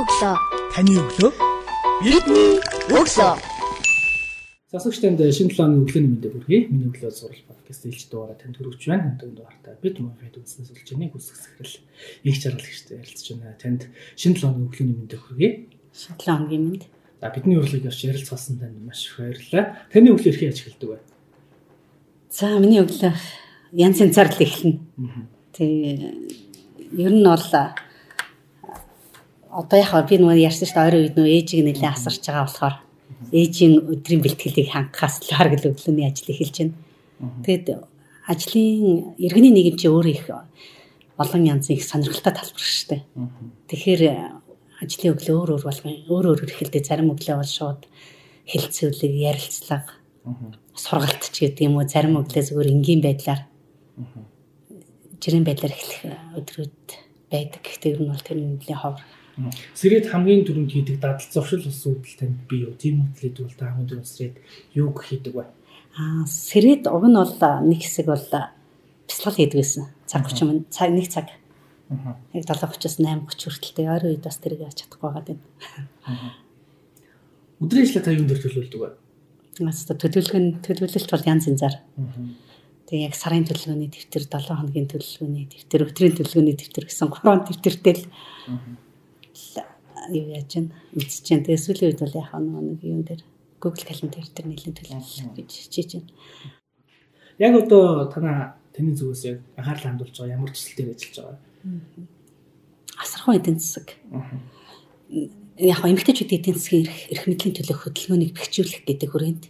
өглөө. Таны өглөө Бидний өглөө. Засагч танд шинэ 7 оны өглөөний мэндийг хүргэе. Миний өглөө сурал подкаст ээлж дугаараа танд хүргэж байна. Хамтан дугаартаа бид мофид үзснээс болж нэг үсэг сэхрэл их жаргалагчтай ярилцж байна. Танд шинэ 7 оны өглөөний мэндийг хүргэе. Шатлан хоногийн мэд. За бидний урлагийг явж ярилцсан танд маш их баярлалаа. Таны өглөө хэрхэн яаж эхэлдэг вэ? За миний өглөө янз янзаар л эхэлнэ. Тэгээ ер нь бол одоо яг би нөгөө ярьсан шүү дээ ойрын үед нөгөө ээжийг нэлээд асарч байгаа болохоор ээжийн өдрийн бэлтгэлийг хангахаас л хараг л өглөөний ажил эхэлж байна. Тэгэд ажлын иргэний нийгэм чи өөр их олон янзын их сонирхолтой талбар шүү дээ. Тэгэхээр ажлын өглөө өөр өөр болгон өөр өөр эхэлдэг зарим өглөө бол шууд хэлцүүлэг ярилцлага сургалт ч гэдэг юм уу зарим өглөө зүгээр энгийн байдлаар жирийн байдлаар эхлэх өдрүүд байдаг. Тэр нь бол тэр нэлээд ховор. Сэрэд хамгийн түрүүнд хийдэг дадал зуршил ус үүдэл танд би юу? Тийм үтлээд бол та хамгийн түрүүнд сэрэд юу хийдэг вэ? Аа сэрэд уг нь бол нэг хэсэг бол бяцлал хийдэг байсан. Цаг 30 минут цаг нэг цаг. Аа. Яг 7:30-аас 8:30 хүртэлтэй ойрын үед бас тэрийг яаж чадахгүй байгаа юм. Өдрийн ажиллаа та юунд дээр төлөвлөдөг вэ? Төлөвлөгөө нь төлөвлөлт бол янз янзаар. Тэгээ яг сарын төлөвлөгөөний дэвтэр, 7 хоногийн төлөвлөгөөний дэвтэр, өдрийн төлөвлөгөөний дэвтэр гэсэн 3 дэвтэртэй л юу яаж чинь үзэж чинь. Тэгээ сүүлийн үед бол яг нэг юм дээр Google Calendar дээр нэлээд төлөвлөлт гэж хичээж байна. Яг одоо танаа таны зүгээс яг анхаарал хандуулж байгаа ямар төсөлтөөр ажиллаж байгаа? Асархан эдийн засаг. Яг эмэгтэйчүүд эдийн засгийн эрх мэдлийн төлөөх хөдөлгөөнийг бэхжүүлэх гэдэг хүрээнд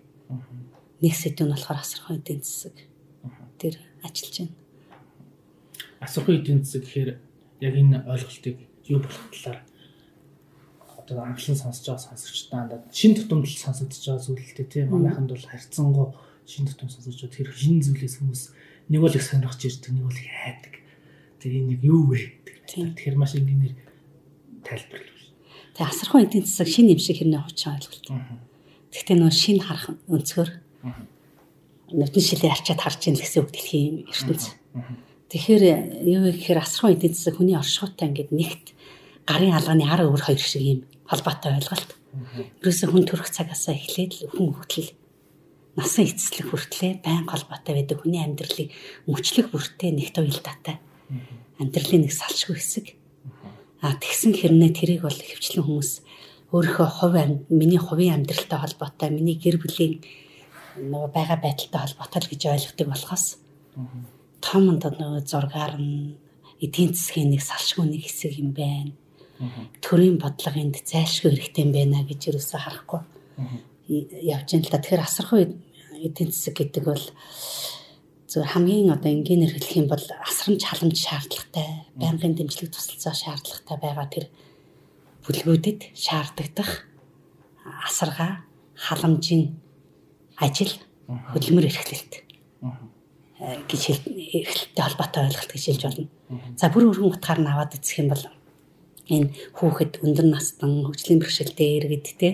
нэг сэдв нь болохоор асархан эдийн засаг. Тэр ажиллаж байна. Асархан эдийн засаг гэхээр яг энэ ойлголтыг юу болох талаар одоо анхлан сонсож байгаа сонсогчдаа дандаа шин тутамд сонсогдож байгаа зүйлтэй тийм манайханд бол харьцангуй шин тутам сонсож байгаа. Тэр шин зүйлээс хүмүүс нэг бол их сонирхож ирдэг нэг бол их хайдаг. Тэр энэ нэг юу вэ? Гэдэг тэгэхээр маш энгийнээр тайлбарлав. Тэгээ асархан эдийн засаг шин юм шиг хэрнээ хучин ойлголт. Гэхдээ нөө шин харах өнцгөр. Нүдэн шилээ арчаад харж ийн гэсэн үг дэлхийн ертөнц. Тэгэхээр юу вэ гэхээр асархан эдийн засаг хүний оршихуйтай ингээд нэгт гарын алгааны ар өөр хоёр шиг юм холбоотой ойлголт. Ерөөсө хүн төрөх цагаасаа эхлээд л хүн хүртэл насан эцэслэх хүртлээр байн холбоотой байдаг хүний амьдралыг мөчлөх бүртээ нэгт уялдаатай. Амьдралын нэг салшгүй хэсэг. А тэгсэн хэрнээ тэрийг бол хөвчлэн хүмүүс өөрийнхөө хувь миний хувийн амьдралтай холбоотой, миний гэр бүлийн нөгөө байгаа байдалтай холбоотой л гэж ойлгодог болохоос том нөгөө зургаар нь эдийн засгийн нэг салшгүй нэг хэсэг юм байна. Төрийн бодлого энд зайлшгүй хэрэгтэй юм байна гэж юусаа харахгүй. Явж байна л да. Тэгэхээр асархуу эдийн засаг гэдэг бол зөв хамгийн одоо энгийнээр хэлэх юм бол асрамж халамж шаардлагатай, байнгын дэмжлэг тусалцаа шаардлагатай байгаа тэр бүлгүүдэд шаардагдах асаргаа халамжийн ажил хөдөлмөр эрхлэлт гэж эрхлэлттэй холбоотой ойлголт гэж хэлж болно. За бүр өргөн утгаар нь аваад үзэх юм бол энэ хүүхэд өндөр настан хөгжлийн бэрхшээлтэй иргэд те.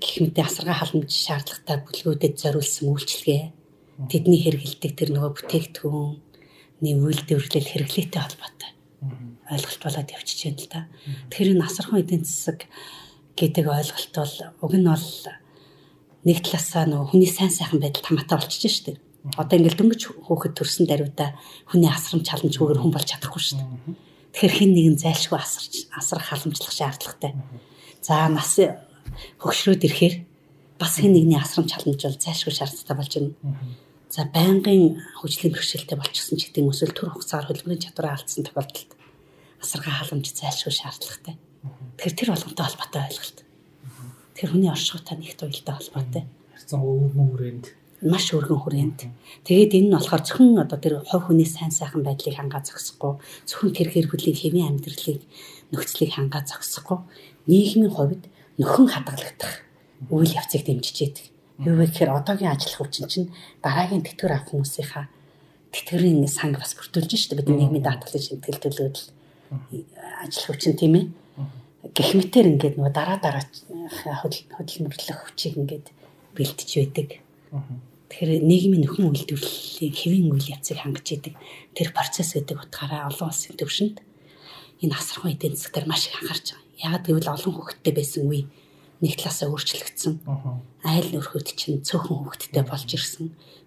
Гэх мэт асаргаа халамж шаардлагатай бүлгүүдэд зориулсан үйлчилгээ. Тэдний хэрэгэлдэг тэр нөгөө бүтээгдэхүүн нэг үйлдвэрлэл хэрэглээтэй холбоотой. Ойлголт болоод явчихж байна л да. Тэгэхээр энэ асархан эдийн засаг гэдэг ойлголт бол уг нь бол нэг талаасаа нөгөө хүний сайн сайхан байдал хамаатай болчихж штеп. Одоо ингээл дөнгөж хөөхөд төрсөн даруйда хүний асрамж халамжгүйгээр хүн болж чадахгүй шүү дээ. Тэгэхээр хин нэгэн зайлшгүй асарч асрах халамжлах шаардлагатай. За нас хөгшрөөд ирэхээр бас хин нэгний асрамж халамж бол зайлшгүй шаардлагатай болж байна. За байнгын хөгжлийн бэрхшээлтэй болчихсон ч гэдэг эсвэл төр хугацаагаар хөдөлмөрийн чадвараа алдсан тохиолдолд асаргаа халамж зайлшгүй шаардлагатай. Тэгэхээр тэр болгонтой холбоотой ойлголт. Тэр хүний оршихуйтай нэгт уялдаа холбоотой. Харцан өвгөн хүрээнд маш өргөн хүрээнд. Тэгээд энэ нь болохоор зөвхөн одоо тэр хувь хүний сайн сайхан байдлыг хангаа зогсохгүй, зөвхөн тэр гэр бүлийн хэвийн амьдралыг нөхцөлийг хангаа зогсохгүй, нийгмийн хувьд нөхөн хадгалагдах үйл явцыг дэмжиж яадаг Юу вэ гэхээр одоогийн ажиллах хүчин чинь дараагийн тэтгэр авах хүмүүсийнхаа тэтгэрийн санг бас бүртүүлж штэ бидний нийгмийн даатгалын шимтгэл төлөвлөл ажиллах хүчин тийм ээ. Гэх мэтэр ингээд нөгөө дараа дараа хөдөлмөрлөх хүчийг ингээд бэлтэж байдаг. Тэгэхээр нийгмийн нөхөн үйлдвэрлэлийн хэвийн үйл явцыг хангаж идэг тэр процесс гэдэг утгаараа олон улсын төвшөнд энэ асархан эдийн засгаар маш их анхаарч байгаа. Яагаад гэвэл олон хүүхэдтэй байсан үе нэг талаасаа өөрчлөгдсөн. Айл нөхөд чинь цөөхөн хүүхэдтэй болж ирсэн.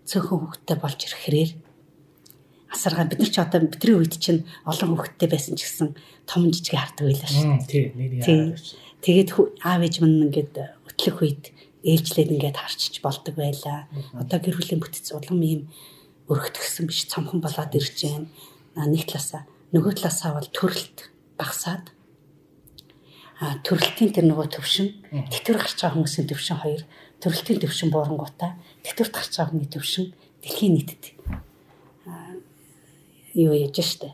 Цөөхөн хүүхэдтэй болж ирэхрээр асаргаа бид нар ч одоо бидний үед чинь олон хүүхэдтэй байсан ч гэсэн том жижиг хардаг байлаа шүү. Тий, нэр яа. Тэгээд аав ээж минь ингээд өтлөх үед ээлжлээд ингээд харчиж болдог байлаа. Одоо гэр бүлийн бүтц улам ийм өргөтгсөн биш цомхон болоод ирж байна. Нэг талаасаа нөгөө талаасаа бол төрөлт багасаад а төрөлтийн тэр нөгөө төвшин тэтгэр гарч байгаа хүмүүсийн төвшин хоёр төрөлтийн төвшин буурангуудаа тэтгэрт гарч байгаа хүний төвшин дэлхийн нийтэд юу яаж штэ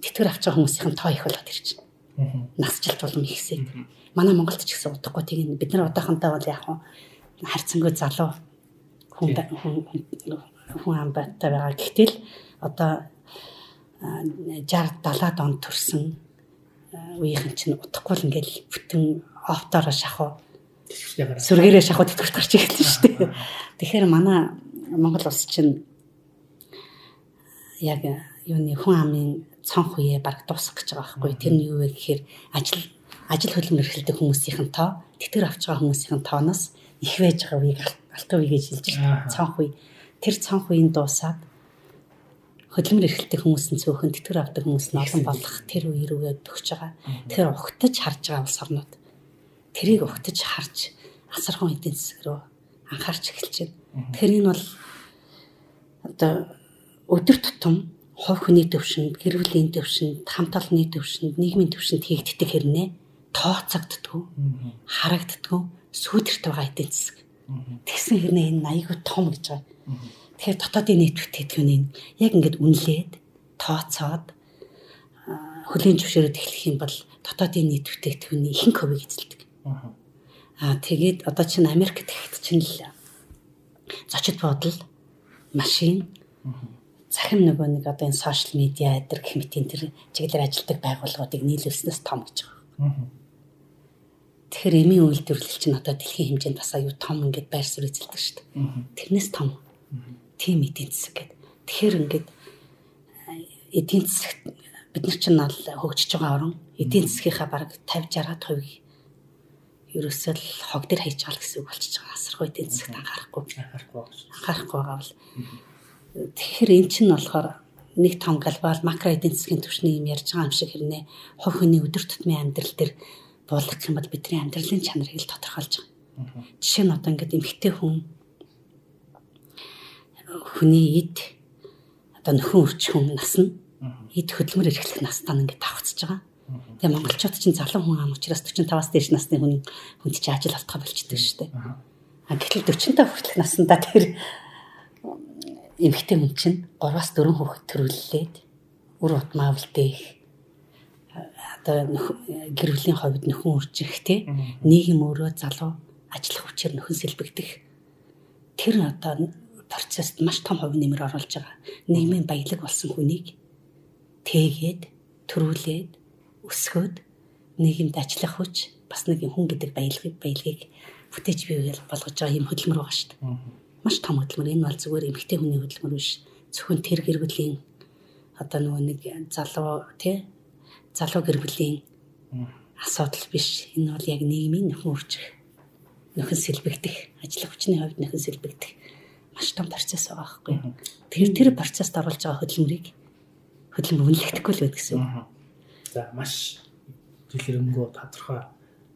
тэтгэр авч байгаа хүмүүсийн тоо их болоод ирж байна. Насжилт болон ихсээд. Манай Монголд ч гэсэн удахгүй тийм бид нар одоохондоо бол яг харьцангуй залуу хүн хүн амбаттай байгаа. Гэтэл одоо 60 70-аад онд төрсэн үеийнхэн чинь удахгүй л ингээл бүтэн офтоор шахуу сүргээрээ шахуу тэтгэвч гарч ирсэн шүү дээ. Тэгэхээр манай Монгол улс чинь яг юуны хүн амын цонх үе баг дуусах гэж байгаа байхгүй. Тэр нь юу вэ гэхээр ажил ажил хөдөлмөр эрхэлдэг хүмүүсийн тоо тэтгэр авч байгаа хүмүүсийн тооноос их байж байгаа үеийг алтан үе гэж хэлж байна. Цонх үе. Тэр цонх үеийн дуусаад хөдөлмөр эрхэлдэг хүмүүсийн цөөхөн тэтгэр авдаг хүмүүс нь олон болох тэр үе рүүгээ төгсөж байгаа. Тэгэхээр ухтаж харж байгаа улс орнууд тэрийг ухтаж харж асархан эдийн засаг руу анхаарч эхэлж байна. Тэгэхээр энэ бол одоо өдөр тутам хувь хүний төвшөнд, гэр бүлийн төвшөнд, хамт олонны төвшөнд, нийгмийн төвшөнд хийгддэг хэрнээ тооцогддгүү, харагддгүү, сүйдэрт байгаа эдийн засаг. Тэгсэн хэрнээ энэ аягүй том гэж байгаа. Тэгэхээр дотоодын нийт бүтээгдэхүүнийг яг ингэж үнэлээд тооцоод хөлийн зөвшөөрөд эхлэх юм бол дотоодын нийт бүтээгдэхүүний ихэнх хувийг эзэлдэг. Аа тэгээд одоо чинь Америкт ихт чинь л зочид буудал машин захим нөгөө нэг одоо энэ сошиал медиа эдэр гэх мэт энэ төр чиглэлээр ажилтдаг байгууллагуудыг нийлүүлснээс том гэж байгаа. Тэгэхээр эмийн үйлдвэрлэл чинь одоо дэлхийн хэмжээнд бас аюу том ингээд байр суурь эзэлдэг шүү дээ. Тэрнээс том. Тим эдийн засаг гэдэг. Тэгэхээр ингээд эдийн засаг бид нар чинь бол хөгжиж байгаа орон эдийн засгийнхаа бараг 50 60% ерөөсөө л хог дээр хайж байгаа гэсэн үг болчихж байгаа. Асархуй эдийн засагт анхаарахгүй. Анхаарахгүй. Анхаарахгүй байгаа бол Тэгэхээр эн чинь болохоор нэг том глобал макро эдийн засгийн түвшний юм ярьж байгаа юм шиг хэрнээ хувь хүний өдөр тутмын амьдрал дээр буулгах юм бол бидний амьдралын чанарыг л тодорхойлж байгаа. Жишээ нь одоо ингээд эмгтэй хүн хүний эд одоо нөхөн өрч хүн нас нь эд хөдөлмөр эрхлэх настаа ингээд давхцаж байгаа. Тэгээ монголчууд чинь залуу хүн ам учраас 45-аас дээш насны хүн хүнд чинь ажил олдох болчихдээ шүү дээ. А гэтэл 45 хүртэлх наснда тэр эмэгтэй хүн чинь 3-аас 4 хүүхэд төрүүлээд үр утмаа үлдээх одоо гэр бүлийн хувьд нөхөн үржих те. Нийгэм өөрөө залуу ажиллах хүчээр нөхөн сэлбэгдэх. Тэр одоо процессд маш том хувь нэмэр оруулж байгаа. Нийгмийн баялаг болсон хүнийг тээгээд төрүүлээд өсгөөд нийгэмд ажиллах хүч бас нэг хүн гэдэг баялагыг баялагыг бүтээж бий болгож байгаа юм хөдөлмөр байгаа шүү дээ. Маш том хөдөлмөр. Энэ бол зүгээр эмэгтэй хүний хөдөлмөр биш. Зөвхөн тэр гэр бүлийн одоо нөгөө нэг залуу тий залуу гэр бүлийн асуудал биш. Энэ бол яг нийгмийн нөхөн үржих, нөхөн сэлбэгдэх, ажиллах хүчний хувьд нөхөн сэлбэгдэх маш том процесс байгаа байхгүй. Тэр тэр процессд оруулж байгаа хөдөлмөрийг хөдөлмөр үнэлэхгүй л байдаг гэсэн үг. За маш дэлгэрэнгүй тодорхой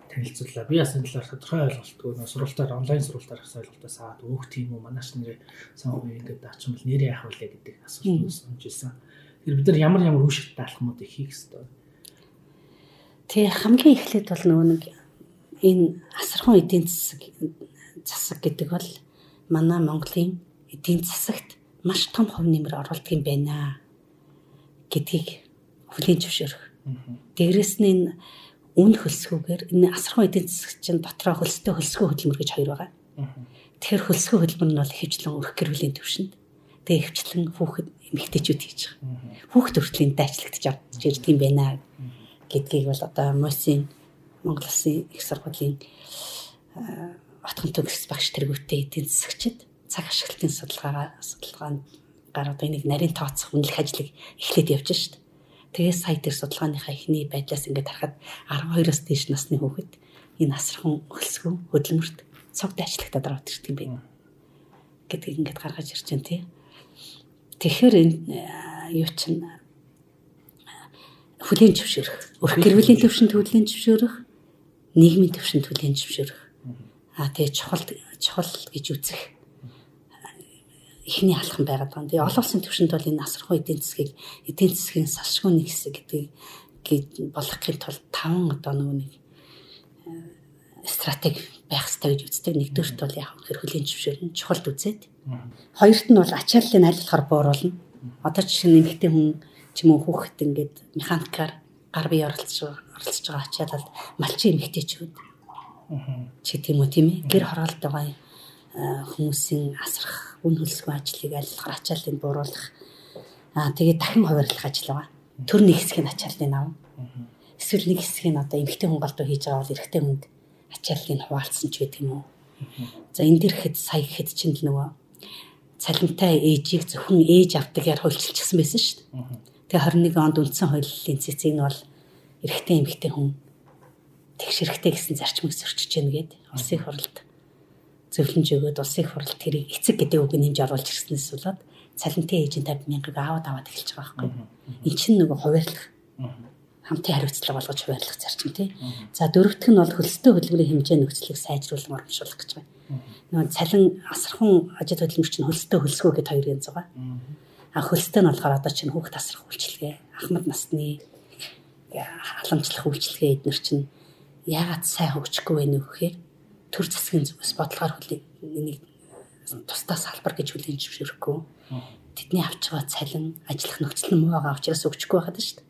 танилцууллаа. Би бас энэ талаар тодорхой ойлголтгүй сургалтаар онлайн сургалтаар ойлголтоос аваад өөх тийм үү манайш нэрээ сонгоо ингээд даачмал нэрээ яах вэ гэдэг асуулт сонжилсан. Тэр бид нар ямар ямар үе шаттай алхмуудыг хийх ёстой. Тэг хамгийн эхлээд бол нөгөө нэг энэ асархан эдийн засаг засаг гэдэг бол манай Монголын эдийн засагт маш том хувь нэмэр оруулдаг юм байна гэдгийг хүлээн зөвшөөрөх. Дээрэс нь энэ үн хөлсгүүгээр энэ асархан эдийн засаг чинь дотроо хөлстэй хөлсгөө хөдөлмөр гэж хоёр байгаа. Тэгэхээр хөлсгөө хөдөлмөр нь бол хөвчлэн өрх гэр бүлийн төвшөнд. Тэгээ хөвчлэн хүүхэд эмэгтэйчүүд хийж байгаа. Хүүхэд хүртлийн дайчлагдж авч ирдэг юм байна гэдгийг бол одоо Мосын Монгол Улсын их сургуулийн отхон төгс багш тэргүүтээ эдийн засагчид цаг ашиглалтын судалгаагаа судалгаанд гар одоо энийг нарийн тооцох үнэлэх ажлыг эхлээд явж шít. Тэгээ сая дээр судалгааныхаа эхний байдлаас ингээд харахад 12-оос дээш насны хүүхэд энэ асархан өлсгөө хөдөлмөрт цогт ажиллагтаад ороод ирдэг юм байна. гэдгийг ингээд гаргаж ирж байна тий. Тэгэхээр энэ юу чинь хүлийн зөвшөөрөх, өрх гэр бүлийн төвшөнд хүлийн зөвшөөрөх, нийгмийн төвшөнд хүлийн зөвшөөрөх. Аа тэгээ чухал чухал гэж үзэх ихний алхам байгаад байна. Тэгээ олон улсын төвшөнд бол энэ асархуй эдийн засгийг эдийн засгийн салшгүй нэг хэсэг гэдгийг болгохын тулд таван одоо нөгөө нэг стратеги байх хэрэгтэй гэж үздэг. Нэгдүгürt бол яг хэр хөлийн зөвшөөрөл чухалд үзээд. Хоёрт нь бол ачааллыг аль болохоор бууруулна. Одоо жишээ нь эмэгтэй хүн ч юм уу хүүхэд ингээд механикаар гар бие оролцож оролцож байгаа ачаалал малчин эмэгтэйчүүд. Чи тийм үү тийм ээ. Гэр хороолт байгаа хүмүүсийн асрах үн хөлсгүй ажлыг аль болохоор ачааллыг бууруулах. Аа тэгээд дахин хуваарлах ажил байгаа. Төр нэг хэсгийг ачааллыг авна. Эсвэл нэг хэсгийг одоо эмэгтэй хүн голдуу хийж байгаа бол эрэгтэй хүнд ачааллыг хуваалцсан ч гэдэг юм уу. За энэ дэр хэд сая хэд чинь л нөгөө цалинтай ээжийг зөвхөн ээж авдагаар хуульчилчихсан байсан шүү дээ. Тэгээ 21 онд үндсэн хуулийн цэцэг нь бол эрэгтэй эмэгтэй хүн тэгш эрэгтэй гэсэн зарчмыг зөрчиж гэнэ гээд улсын хурлд зөвлөмж өгөөд улсын хурлд тэрийг эцэг гэдэг үг нэмж оруулж ирснээс болоод цалинтай ээжийн 50 мянгыг аваад аваад эхэлж байгаа байхгүй. Эн чинь нөгөө хуваарлах хамтын хариуцлага болгож хуваарлах зарчим тий. За дөрөвтг нь бол хөлстэй хөдөлмөрийн хэмжээ нөхцөлийг сайжруулан урамшуулах гэж байна. Нөгөө цалин асархан ажил хөдөлмөрч нь хөлстэй хөлсгөө гэд хоёр янз байгаа. А хөлстэй нь болохоор одоо чинь хүүхд тасрах үйлчилгээ, ахмад насны халамжлах үйлчилгээ эднэр чинь яагаад сайн хөгжихгүй вэ нөхөхээр төр засгийн зүгээс бодлогоор хөлийг энийг тусдаа салбар гэж хүлээн зөвшөөрөхгүй. Тэдний авч байгаа цалин, ажиллах нөхцөл нь муу байгаа учраас өгчихгүй байхад шүү дээ.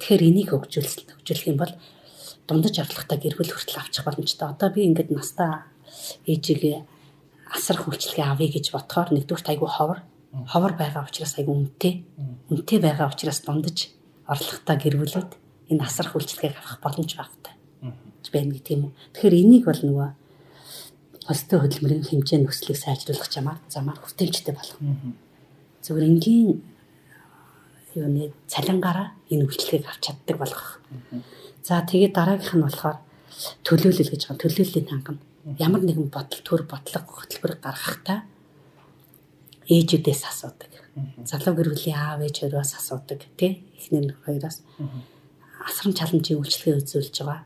Тэгэхээр энийг хөгжүүлсэн хөгжүүлэх юм бол дундаж орлоготой гэр бүл хүртэл авчих боломжтой. Одоо би ингээд настаа ээжигээ асрах үйлчлэгээ авъя гэж бодохоор нэгдүгээр айгүй ховор. Ховор байгаа учраас айгүй үнэтэй. Үнэтэй байгаа учраас дундаж орлоготой гэр бүлүүд энэ асрах үйлчлэгийг авах боломж багтай. байна гэх юм уу. Тэгэхээр энийг бол нөгөө хостой хөдөлмөрийн хэмжээ нөхцөлийг сайжруулах замаар замаар хүртээмжтэй болох. Зөвхөн энгийн юуны цалингаараа энэ үйлчлэгийг авч чаддаг болгох. За тэгээд дараагийнх нь болохоор төлөөлөл гэж байгаа. Төлөөллийн хангам. Ямар нэгэн бодол төр бодлого хөтөлбөр гаргахтаа ээжүүдээс асуудаг. Залуу гэр бүлийн аав ээж хоёроос асуудаг тий эхнэр хоёроос асрам чаламжийн үйлчлэгээ үзүүлж байгаа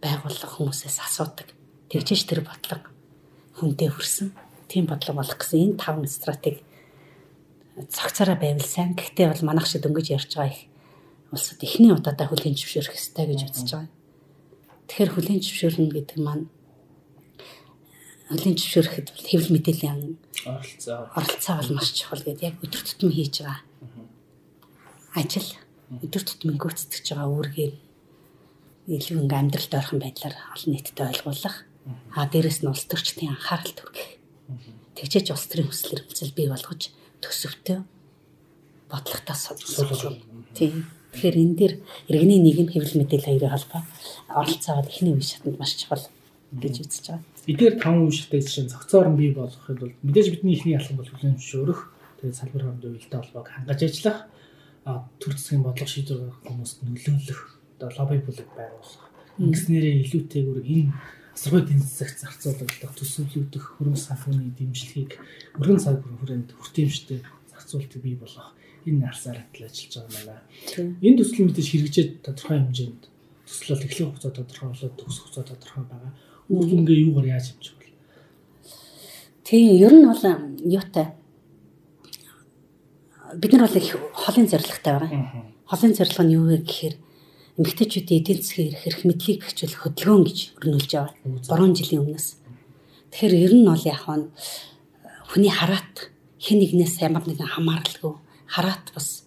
байгууллага хүмүүсээс асуудаг. Тэгжээч тэр бодлого хүнтэй хүрсэн. Тийм бодлого болох гэсэн энэ таван стратеги цагцаараа байвал сайн. Гэхдээ бол манайх шиг дөнгөж ярьж байгаа их улсад эхний удаадаа хүлийн зөвшөөрөх ёстой гэж үзэж байгаа. Тэгэхээр хүлийн зөвшөөрнө гэдэг маань хүлийн зөвшөөрөхөд хэвлэл мэдээллийн оролцоо. Оролцоо бол маш чухал гэдэг. Яг өдөр тутмын хийж байгаа. Ажил. Өдөр тутмын гүйцэтгэж байгаа үүргээр илүү ингээм амьдралд ойрхон байдлаар олон нийтэд ойлгуулах. А дээрэс нь улс төрчдийн анхаарал төрөх. Тэгжээч улс төрийн хүсэл эрмэлзэл бий болгож төсөвтэй бодлоготой суулгах. Тийм. Тэгэхээр энэ дэр иргэний нийгэм хэвлэл мэдээлэл хоёрын холбоо оролцоогод ихний үе шатанд маш чухал гэж үзэж байгаа. Эдгээр таван шатыг чинь зохицоор нь бий болгохын тулд мэдээж бидний ихний алхам бол хүлэн зөвшөөрөх тэгээд салбар хоорондын уялдаа холбоог хангаж ажиллах төр засгийн бодлого шийдвэр гаргах хүмүүст нөлөөлөх одоо лобби бүлэг байгуулах. Ингэснээрээ илүүтэйгээр энэ асаргой эдийн засагт зарцуулагдах төсөвлөгдөх хөрөнгө санхүүний дэмжлэгийг өргөн цаг хүрээнд хүртээмжтэй зарцуултыг бий болгох энэ арсаар атал ажиллаж байгаа юм байна. Энэ төсөл мэдээж хэрэгжээд тодорхой хэмжээнд төслөл эхлэх хугацаа тодорхой болоод төгсөх хугацаа тодорхой байгаа. Үр дүнгээ юугаар яаж хэмжих вэ? Тийм, ер нь бол юутай бид нар бол их холын зорилготой байгаа. Холын зорилго нь юу вэ гэхээр эмэгтэйчүүдийн эдийн засгийн эрх эрх мэдлийг бэхжүүлэх хөдөлгөөн гэж өрнүүлж байгаа. 3 жилийн өмнөөс. Тэгэхээр ер нь бол яг нь хүний хараат хэн нэгнээс ямар нэгэн хамааралгүй хараат бас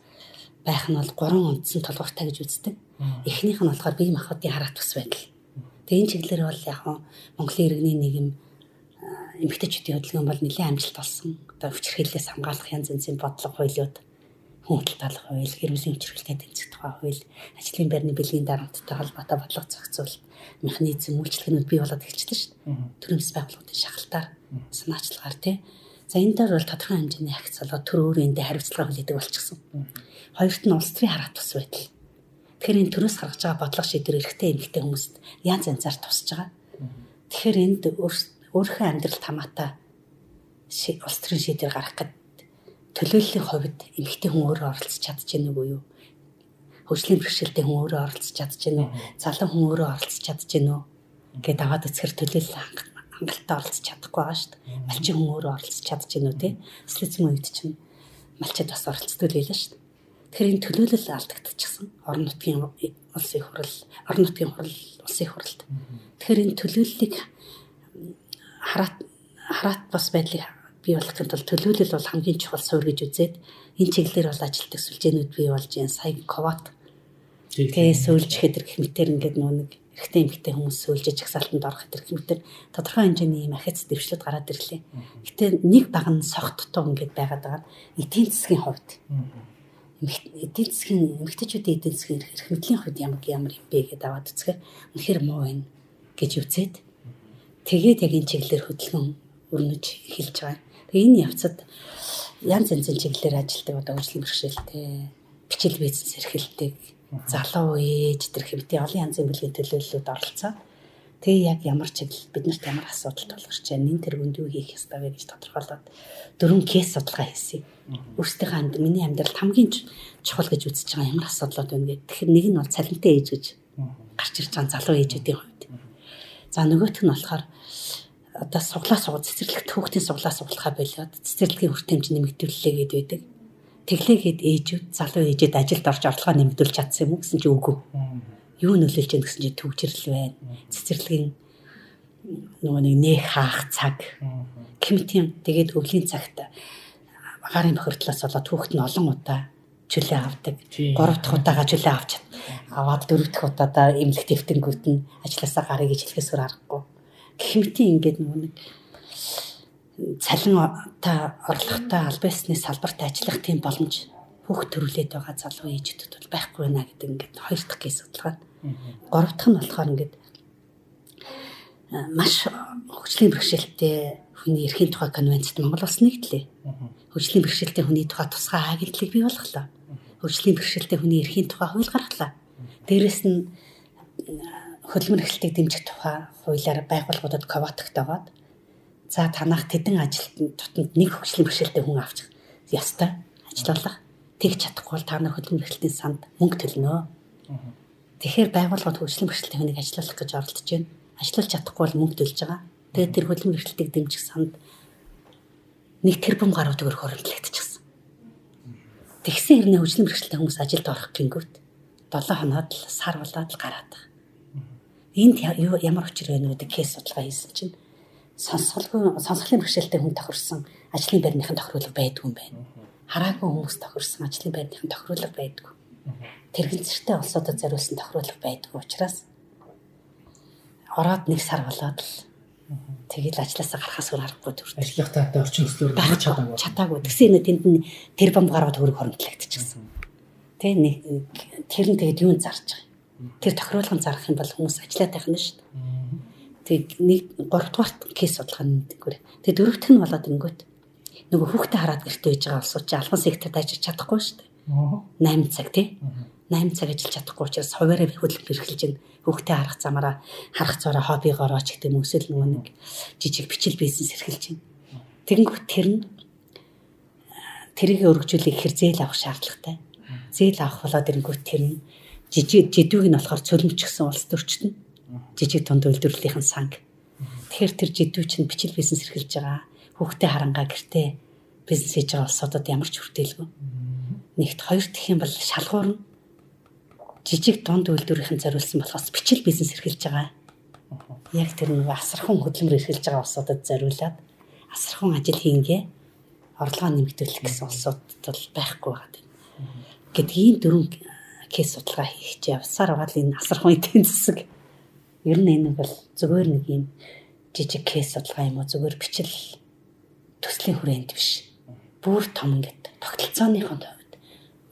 байх нь бол гурван үндсэн толгойтой гэж үздэг. Эхнийх нь болохоор бие махбодын хараат бас байдал. Тэгээ энэ чиглэлээр бол яг Монголын иргэний нийгэм эмэгтэйчүүдийн хөдөлгөөн бол нэлээд амжилт олсон. Одоо өвчрхээлээс хамгаалах янз янзын бодлого хуулиуд хүн хөдөлталах хууль, гэр бүлийн хүчирхэлтэй тэнцэх тухай хууль, ажлын байрны бэлгийн дарамттай холбоотой бодлого зохицуул, механизм үйлчлэгнүүд бий болоод эхэлчихлээ шүү дээ. Төрөмс байгууллагын шахалтаар санаачлагаар тий За энэ дээр бол тодорхой хэмжээний ахиц болоод төр өөрөө эндээ хариуцлага хүлээдэг болчихсон. Хоёрт нь улс төрийн хараат тус байдал. Тэгэхээр энэ төрөөс гаргаж байгаа бодлого шийдвэр эрхтэй эмэгтэй хүмүүст янз янзаар тусаж байгаа. Тэгэхээр энд өөрийнхөө амьдралд хамаатай улс төрийн шийдвэр гаргах гэд төлөөллийн хувьд эмэгтэй хүн өөрөө оролцож гэнэ үгүй юу? Хөгжлийн бэрхшээлтэй хүн өөрөө оролцож гэнэ үү? Залуу хүн өөрөө оролцож гэнэ үү? Гэт аваад үзэхэр төлөөлөл хангалттай оролцож чадахгүй байгаа шүү дээ. Малчин хүн өөрөө оролцож гэнэ үү те? Социализм үед чинь малчид бас оролцдог байлаа шүү дээ. Тэгэхээр энэ төлөөлөл алдагдчихсан. Орон нутгийн улсын хурал, орон нутгийн хурал, улсын хуралд. Тэгэхээр энэ төлөөллийг хараат хараат бас байдлыг бий болгохын тулд төлөөлөл бол хамгийн чухал суурь гэж үзээд энэ чиглэлээр бол ажилтдаг сүлжээнүүд бий болж байна. Сая коват. Тэгээ сөүлж хэдэр гэх мэтэр ингээд нөө нэг эрэгтэй эмэгтэй хүмүүс сөүлжиж чагсаалтанд орох хэдэр гэх мэтэр тодорхой хэмжээний юм ахиц дэвшлүүд гараад ирлээ. Гэтэ нэг баг нь согт дутуу ингээд байгаад байгаа эдийн засгийн хувьд эдийн засгийн эмэгтэйчүүдийн эдийн засгийн эрх мэдлийн хувьд ямар ямар юм бэ гэдээ аваад үзэхээр үнэхээр муу байна гэж үзээд тэгээд яг энэ чиглэлээр хөдөлгөөн өрнөж эхэлж байгаа. Тэгээ энэ явцад янз янзын чиглэлээр ажилтдаг одоо хөгжлийн бэрхшээлтэй бичил бизнес эрхэлдэг залуу ээж төр хэмтээ олон янзын бүлгийн төлөөллүүд оролцсон. Тэгээ яг ямар чиглэл биднэрт ямар асуудал тулгарч байна, нин тэргүнд юу хийх ёстой вэ гэж тодорхойлоод дөрвөн кейс судалгаа хийсэн. Өөрсдийнхөө амьд миний амьдралд хамгийн чухал гэж үзэж байгаа ямар асуудлууд байна гэдэг. Тэгэхээр нэг нь бол цалинтай ээж гэж гарч ирж байгаа залуу ээжүүдийн хувьд. За нөгөөх нь болохоор одоо суглаа сугал цэцэрлэгт хүүхдийн суглаа суглахаа болоод цэцэрлэгийн хүрт хэмжээ нэмэгдүүллээ гэд байдаг. Тэглээгээд ээжүүд залуу ээжэд ажилд орж орлогоо нэмэгдүүлж чадсан юм уу гэсэн чи үгүй юу нөлөөлж яах гэсэн чинь төвчрэл байна. Цэцэрлэгийн нөгөө нэг нэх хаах цаг кемтийн тэгээд өвлийн цагт агарын бохирдлоос болоод хүүхэд нь олон удаа чөлөө авдаг. Гурав дахь удаага чөлөө авч аваад дөрөв дахь удаадаа эмнэлэг дэвтэнгүүд нь ажилласаа гарыг гэж хэлэхээсээр аргагүй. Кемтийн ингээд нөгөө нэг цалин та орлоготой албасны салбарт ажиллах тийм боломж хүүхд төрүүлээд байгаа залуу ээжүүдэд бол байхгүй байна гэдэг ингээд хоёр дахь кейс судалгаа. Гурав дахь нь болохоор ингээд маш хөгжлийн бэрхшээлтэй хүний эрхийн тухай конвенцэд Монгол улс нэгдлээ. Хөгжлийн бэрхшээлтэй хүний тухай тусгай агентлаг бий болголоо. Хөгжлийн бэрхшээлтэй хүний эрхийн тухай хууль гаргалаа. Дээрэс нь хөдөлмөр эрхлэлтийг дэмжих тухай хуулиар байгууллагуудад квотагтайгаад за танах тэдэн ажилтнууд тутамд нэг хөгжлийн бэрхшээлтэй хүн авчих ёстой ажиллах тэгж чадахгүй бол та нар хөдөлмөр эрхлэлтийн санд мөнгө төлнө. Тэгэхээр байгууллагууд хөгжлийн бэрхшээлтэй хүнийг ажиллуулах гэж оролдож байна. Ажиллуулж чадахгүй бол мөнгө төлж байгаа. Тэгээд тэр хөдөлмөр эрхлэлтийг дэмжих санд нэг тэрбум гаруй төгрөг хөрөнгөлөгдчихсэн. Тэгсэн хэрнээ хөгжлийн бэрхшээлтэй хүмүүс ажилд орох гингүүт 7 хоноод л сар болоод л гараад байгаа. Энд ямар учир байна гэдэг кейс судалгаа хийсэн чинь сонсголгүй сонсголын бэрхшээлтэй хүн тохирсон ажлын байрныхын тохируулга байдгүй юм байна хараагүй хүмүүс тохирсон ажлын байрныхын тохируулга байдгүй. Тэрэгцэртэй улсуудад зориулсан тохируулга байдгүй учраас ороод нэг сар болоод л тэгэл ажилласаа гарахаас өөр аргагүй төрдөг. Ажиллах таатай орчин нөхцөлөөр гарч чадаагүй. Чадаагүй. Тэгсэн нэг тэнд нь тэр бам гарууд хөрөг хөрөнгөлөгдчихсэн. Тэ нэг тэр нь тэгээд юунд зарж байгаа. Тэр тохируулгын зарах юм бол хүмүүс ажиллаад байх нь шүү дээ. Тэг нэг 3 дугаарт кейс судалгаа нэгдэггүй. Тэг дөрөвт нь болоод ингүүт нөгөө хүүхдээ хараад гэртээ байж байгаа улсууд чи албан секторт ажиллаж чадахгүй шүү дээ. 8 цаг тий. 8 цаг ажиллаж чадахгүй учраас хуваараа хөдөлгөөн эрхэлж ин хүүхдээ харах замаараа харах цаараа хоббигоороо ч гэдэг юм өсөл нөгөө нэг жижиг бичил бизнес эрхэлж ин. Тэгэнгүүт тэр нь тэрийг өргөжүүлэх хэр зээл авах шаардлагатай. Зээл авах болоод ирэнгүүт тэр нь жижиг жидүүг нь болохоор цөлмчгсөн улс төрчтөн. Жижиг тунд үйлдвэрлэлийн санг. Тэгэхээр тэр жидүү чинь бичил бизнес эрхэлж байгаа хүүхдээ харангаа гэртээ бизнес хийж байгаа улсуудад ямар ч хүртээлгүй. Нэгт хоёр дэх юм бол шалгуур нь жижиг дунд үйлдвэрийн зориулсан болохоос бичил бизнес эрхэлж байгаа. Яг тэр нэг асархан хөдөлмөр эрхэлж байгаа улсуудад зориулаад асархан ажил хийнгээ орлогоо нэмэгдүүлэх гэсэн улсуудад бол байхгүй байгаа. Гэт ийм дөрвөн кейс судалгаа хийх чи явсаар байгаа л энэ асархан эдийн засаг ер нь энэ бол зүгээр нэг юм жижиг кейс судалгаа юм уу зүгээр бичил төслийн хүрээнд биш. Бүр том ингээд тогтолцооныхон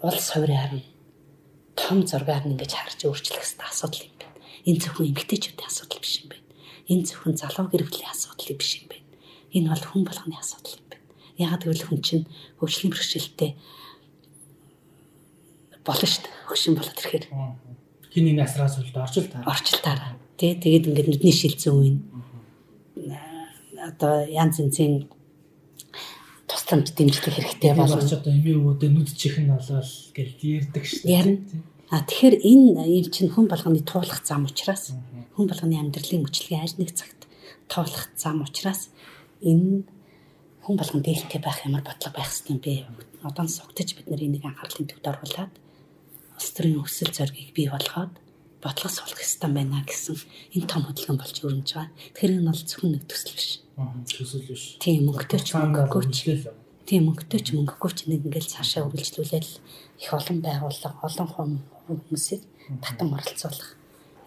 улс хувирын харна том зургаар нь ингэж харж өөрчлөх хэрэгтэй асуудал юм байна. Энэ зөвхөн эмгтээчүүдийн асуудал биш юм байна. Энэ зөвхөн залуу гэр бүлийн асуудал биш юм байна. Энэ бол хүн болгоны асуудал юм байна. Ягаад гэвэл хүн чинь хөгжлийн бэрхшээлтэй болно шүү дээ. Хөгшин болоод ирэхээр Хин нэг асраас үлд орчил таа. орчлтаараа тий тэгээд ингээд нүдний шилцэн үн одоо янз янзын тусламж дэмжлэг хэрэгтэй болно. болж одоо эми өвөдөө нүд чихэн болол гэж ярьдаг шүү. Ярина. А тэгэхээр энэ юм чинь хүн болгоны туулах зам учраас хүн болгоны амьдралын мөчлөгийн аль нэг цагт тоолох зам учраас энэ хүн болгон дээлтэй байх ямар бодлого байх ёстой юм бэ? Одоо сугтаж бид нар энийг анхаарлын төвд оруулаад улс төрийн өсөл зоригийг бий болгоод бодлого суулгах ёстой байна гэсэн энэ том хөдөлгөөн болж өрнөж байгаа. Тэгэхээр энэ бол зөвхөн нэг төсөл биш. Төсөл биш. Тийм мөнгөтэй ч мөнгөгүй ч мөнгөгүй. Тийм мөнгөтэй ч мөнгөгүй ч нэг ингээл цаашаа үргэлжлүүлээл их олон байгууллага, олон хүмүүсийг татан оролцуулах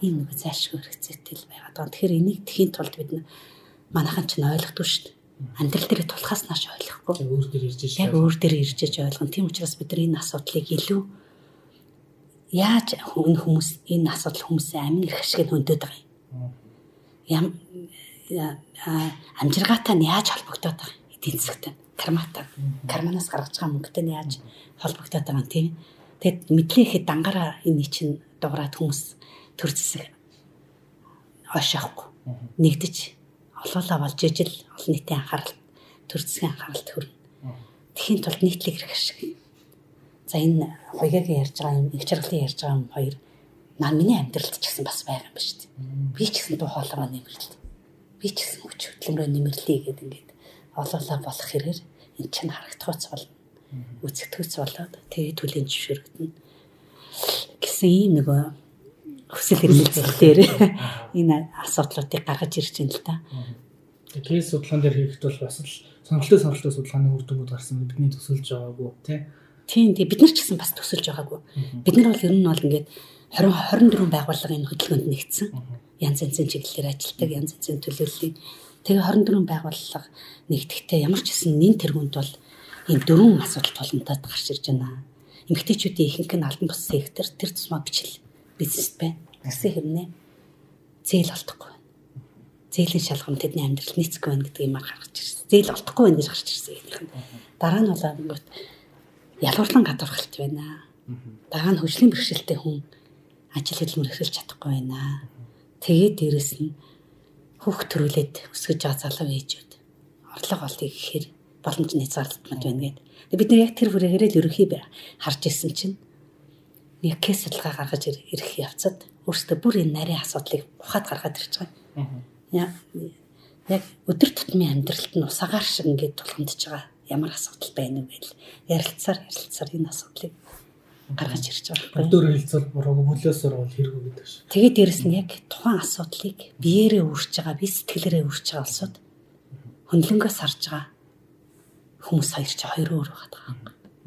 ийм нэг зайлшгүй хэрэгцээтэй л байгаа. Тэгэхээр энийг тхийн тулд бид манайхан ч ойлгохгүй шүү дээ. Амьдрал дээр тулахаас нааш ойлгохгүй. Яг өөр дээр ирж Яг өөр дээр ирж иж ойлгоно. Тийм учраас бид нар энэ асуудлыг илүү яаж хүн хүмүүс энэ асуудал хүмүүсийн амин эрх ашиг хөндөд байгаа юм. Ям амжиргаатай нь яаж холбогдоод байгаа? Эдийн засгтай. Карматай. Карманаас гаргаж байгаа мөнгөтэй нь яаж холбогдоод байгаа юм тийм. Тэгэд мэдлээ ихэд дангаараа энэ чинь дуурайд хүмүүс төр зэсэг ойшоохгүй. Нэгдэж олоолаа болж ижил олон нийтийн анхаарал төр зэсгийн анхаарал төрнө. Тэхийн тулд нийтлэг хэрэг шиг. За энэ хоёгагийн ярьж байгаа юм, их чаргалын ярьж байгаа юм хоёр наа миний амьдралд ч гэсэн бас байгаа юм ба шүү дээ. Би ч гэсэн дуу хоолойгоо нэмэрлээ. Би ч гэсэн хүч хөдөлмөрөө нэмэрлэе гэдэг ингээд олоолаа болох хэрээр эн чинь харагдахуйц болно. Үзэгдэхүйц болоод тэгээ түлийн зөвшөөрөгдөн гэсэн ийм нөгөө хүсэл эрмэлзэлээр энэ асуудлуудыг гаргаж ирж байна л да. Кейс судалгаан дээр хийхэд бол бас л сонирхолтой сонирхолтой судалгааны үр дүнгууд гарсан бидний төсөлж байгаагүй тий. Тийм тийм бид нар ч гэсэн бас төсөлж байгаагүй. Бид нар бол ер нь бол ингээд 20 24 байгууллага энэ хөдөлгөөнд нэгдсэн. Янз янзын чиглэлээр ажилтдаг, янз янзын төлөөллийн. Тэгээ 24 байгууллага нэгдэхдээ ямар ч гэсэн нэн тэргуунд бол ийм дөрвөн асуудал тулантад гарч ирж байна. Эмэгтэйчүүдийн ихэнх нь албан бус сектор тэр тусмаа бичил бизнест байна. Гэсэн хэрнээ зээл олдохгүй байна. Зээлийн шалгам тэдний амьдрал нийцэхгүй байна гэдэг юмар гаргаж ирсэн. Зээл олдохгүй байна гэж гарч ирсэн юм. Дараа нь бол ангууд ялуурлан гадуурхалт байна. Дараа нь хөгжлийн бэрхшээлтэй хүн ажил хөдөлмөр эрхэлж чадахгүй байна. Тэгээд дээрэс нь хүүхд төрүүлээд өсгөж байгаа залуу ээжүүд орлого олъё гэхээр боломж нэзаарлалтмад байна гэдэг. Тэгээд бид нэр яг тэр хүрээгээр л ерөнхий бай- харж исэн чинь нэг кейс судалгаа гаргаж ир- ирэх явцад өөртөө бүр энэ нарийн асуудлыг ухаад гаргаад ирж байгаа. Яг яг өдөр тутмын амьдралд нь усагаар шиг ингээд тулгамдж байгаа ямар асуудал байна вэ гэл ярилцаар ярилцаар энэ асуудлыг гаргаж ирж байгаа. Өдөр хэлцэл бурууг мөлөөсөр бол хэрэггүй гэдэг ш. Тэгээд дээрэс нь яг тухайн асуудлыг биеэрээ үрж байгаа, би сэтгэлээрээ үрж байгаа улсууд хөндлөнгөөс харж байгаа хүмүүс хоёр ч хоёр өөр байгаа.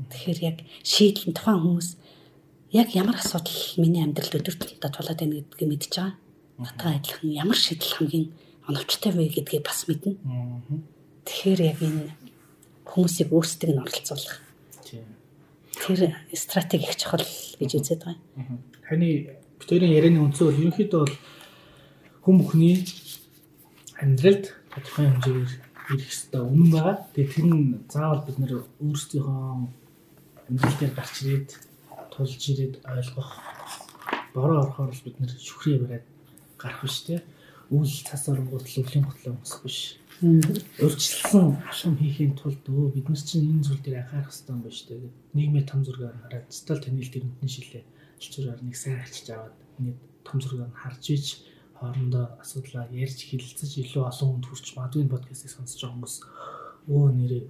Тэгэхээр яг шийдэл нь тухайн хүмүүс яг ямар асуудал миний амьдралд өдөр тутмдаа тулаад байна гэдгийг мэдж байгаа. Батгай адилхан ямар шийдэл хамгийн оновчтой вэ гэдгийг бас мэднэ. Тэгэхээр яг энэ хүмүүсийг өөрсдөг нь оролцуулах. Тэр стратеги их чухал гэж үзээд байгаа юм. Хани битэрийн ярианы үндсээ бол ерөнхийдөө бол хүм бүхний амьдралд тодорхой хэмжээгээр ирэх ёстой үнэн байгаа. Тэгээ тэр нь заавал бид нэр өөрсдийнхөө амьдрал дээр гарч ирээд тулж ирээд ойлгох бороо орохоор л бид нэр шүхрээ бариад гарах биш те. Үйл цас оронгууд л өвлийн ботлоо өмсөх биш. Өөрчлөлсөн алхам хийхийн тулд өө бид нар чинь энэ зүйл дээр анхаарах хэрэгтэй юм байна шүү дээ. Нийгмийн том зургаар хараад цэцэл танил тэрнтний шилээ алчуураар нэг сайн арчиж аваад нэг том зургаар нь харж ич хоорондоо асуудлаа ярьж хэлэлцэж илүү олон хүнд хүрч магадгүй подкастыг сонсож байгаа хүмүүс өө нэрээ